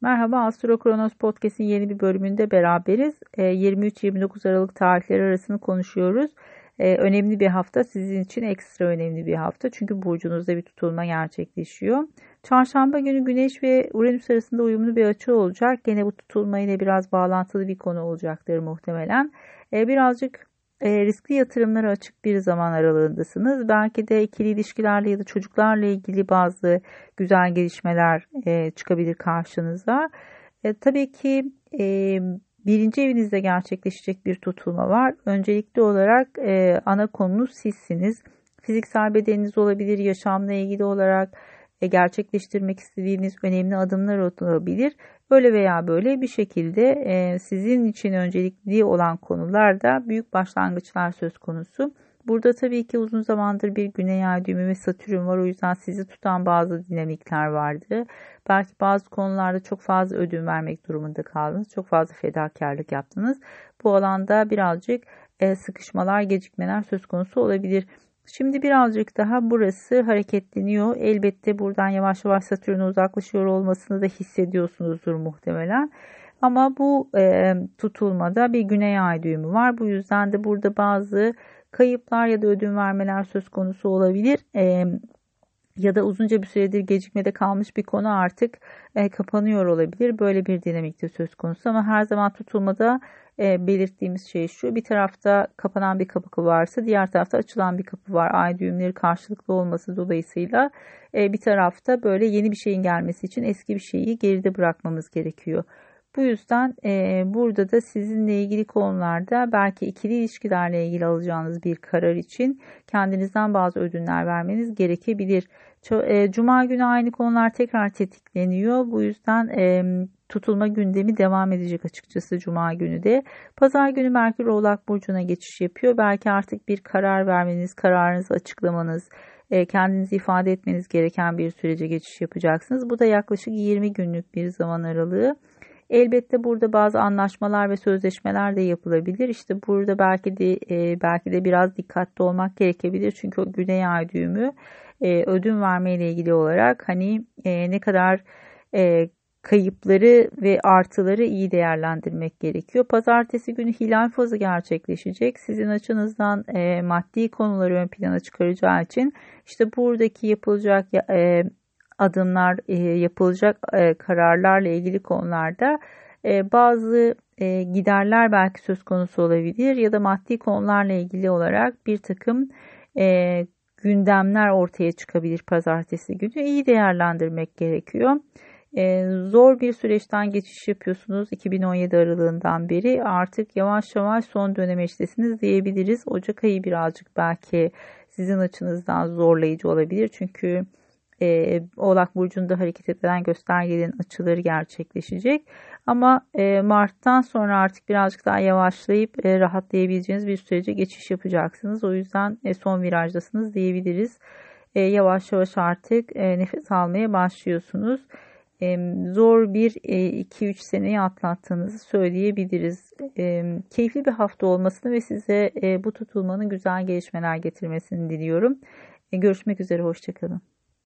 Merhaba Astro Kronos Podcast'in yeni bir bölümünde beraberiz. 23-29 Aralık tarihleri arasını konuşuyoruz. Önemli bir hafta sizin için ekstra önemli bir hafta. Çünkü burcunuzda bir tutulma gerçekleşiyor. Çarşamba günü Güneş ve Uranüs arasında uyumlu bir açı olacak. Gene bu tutulma ile biraz bağlantılı bir konu olacaktır muhtemelen. Birazcık e, riskli yatırımlara açık bir zaman aralığındasınız. Belki de ikili ilişkilerle ya da çocuklarla ilgili bazı güzel gelişmeler e, çıkabilir karşınıza. E, tabii ki e, birinci evinizde gerçekleşecek bir tutulma var. Öncelikli olarak e, ana konunuz sizsiniz. Fiziksel bedeniniz olabilir, yaşamla ilgili olarak e, gerçekleştirmek istediğiniz önemli adımlar olabilir. Böyle veya böyle bir şekilde e, sizin için öncelikli olan konularda büyük başlangıçlar söz konusu. Burada tabii ki uzun zamandır bir güney ay düğümü ve satürn var. O yüzden sizi tutan bazı dinamikler vardı. Belki bazı konularda çok fazla ödün vermek durumunda kaldınız. Çok fazla fedakarlık yaptınız. Bu alanda birazcık e, sıkışmalar, gecikmeler söz konusu olabilir. Şimdi birazcık daha burası hareketleniyor. Elbette buradan yavaş yavaş Satürn'e uzaklaşıyor olmasını da hissediyorsunuzdur muhtemelen. Ama bu e, tutulmada bir güney ay düğümü var. Bu yüzden de burada bazı kayıplar ya da ödün vermeler söz konusu olabilir. E, ya da uzunca bir süredir gecikmede kalmış bir konu artık e, kapanıyor olabilir. Böyle bir dinamikte söz konusu ama her zaman tutulmada e, belirttiğimiz şey şu. Bir tarafta kapanan bir kapı varsa diğer tarafta açılan bir kapı var. Ay düğümleri karşılıklı olması dolayısıyla e, bir tarafta böyle yeni bir şeyin gelmesi için eski bir şeyi geride bırakmamız gerekiyor. Bu yüzden e, burada da sizinle ilgili konularda belki ikili ilişkilerle ilgili alacağınız bir karar için kendinizden bazı ödünler vermeniz gerekebilir. E, Cuma günü aynı konular tekrar tetikleniyor. Bu yüzden e, tutulma gündemi devam edecek açıkçası Cuma günü de. Pazar günü Merkür Oğlak Burcu'na geçiş yapıyor. Belki artık bir karar vermeniz, kararınızı açıklamanız, e, kendinizi ifade etmeniz gereken bir sürece geçiş yapacaksınız. Bu da yaklaşık 20 günlük bir zaman aralığı. Elbette burada bazı anlaşmalar ve sözleşmeler de yapılabilir. İşte burada belki de e, belki de biraz dikkatli olmak gerekebilir. Çünkü o güney ay düğümü e, ödün verme ile ilgili olarak hani e, ne kadar e, kayıpları ve artıları iyi değerlendirmek gerekiyor. Pazartesi günü hilal fazı gerçekleşecek. Sizin açınızdan e, maddi konuları ön plana çıkaracağı için işte buradaki yapılacak e, adımlar, e, yapılacak e, kararlarla ilgili konularda e, bazı giderler belki söz konusu olabilir ya da maddi konularla ilgili olarak bir takım gündemler ortaya çıkabilir pazartesi günü. İyi değerlendirmek gerekiyor. Zor bir süreçten geçiş yapıyorsunuz 2017 aralığından beri artık yavaş yavaş son döneme iştesiniz diyebiliriz. Ocak ayı birazcık belki sizin açınızdan zorlayıcı olabilir çünkü e, Oğlak Burcu'nda hareket eden göstergelerin açıları gerçekleşecek. Ama e, Mart'tan sonra artık birazcık daha yavaşlayıp e, rahatlayabileceğiniz bir sürece geçiş yapacaksınız. O yüzden e, son virajdasınız diyebiliriz. E, yavaş yavaş artık e, nefes almaya başlıyorsunuz. E, zor bir 2-3 e, seneyi atlattığınızı söyleyebiliriz. E, keyifli bir hafta olmasını ve size e, bu tutulmanın güzel gelişmeler getirmesini diliyorum. E, görüşmek üzere, hoşçakalın.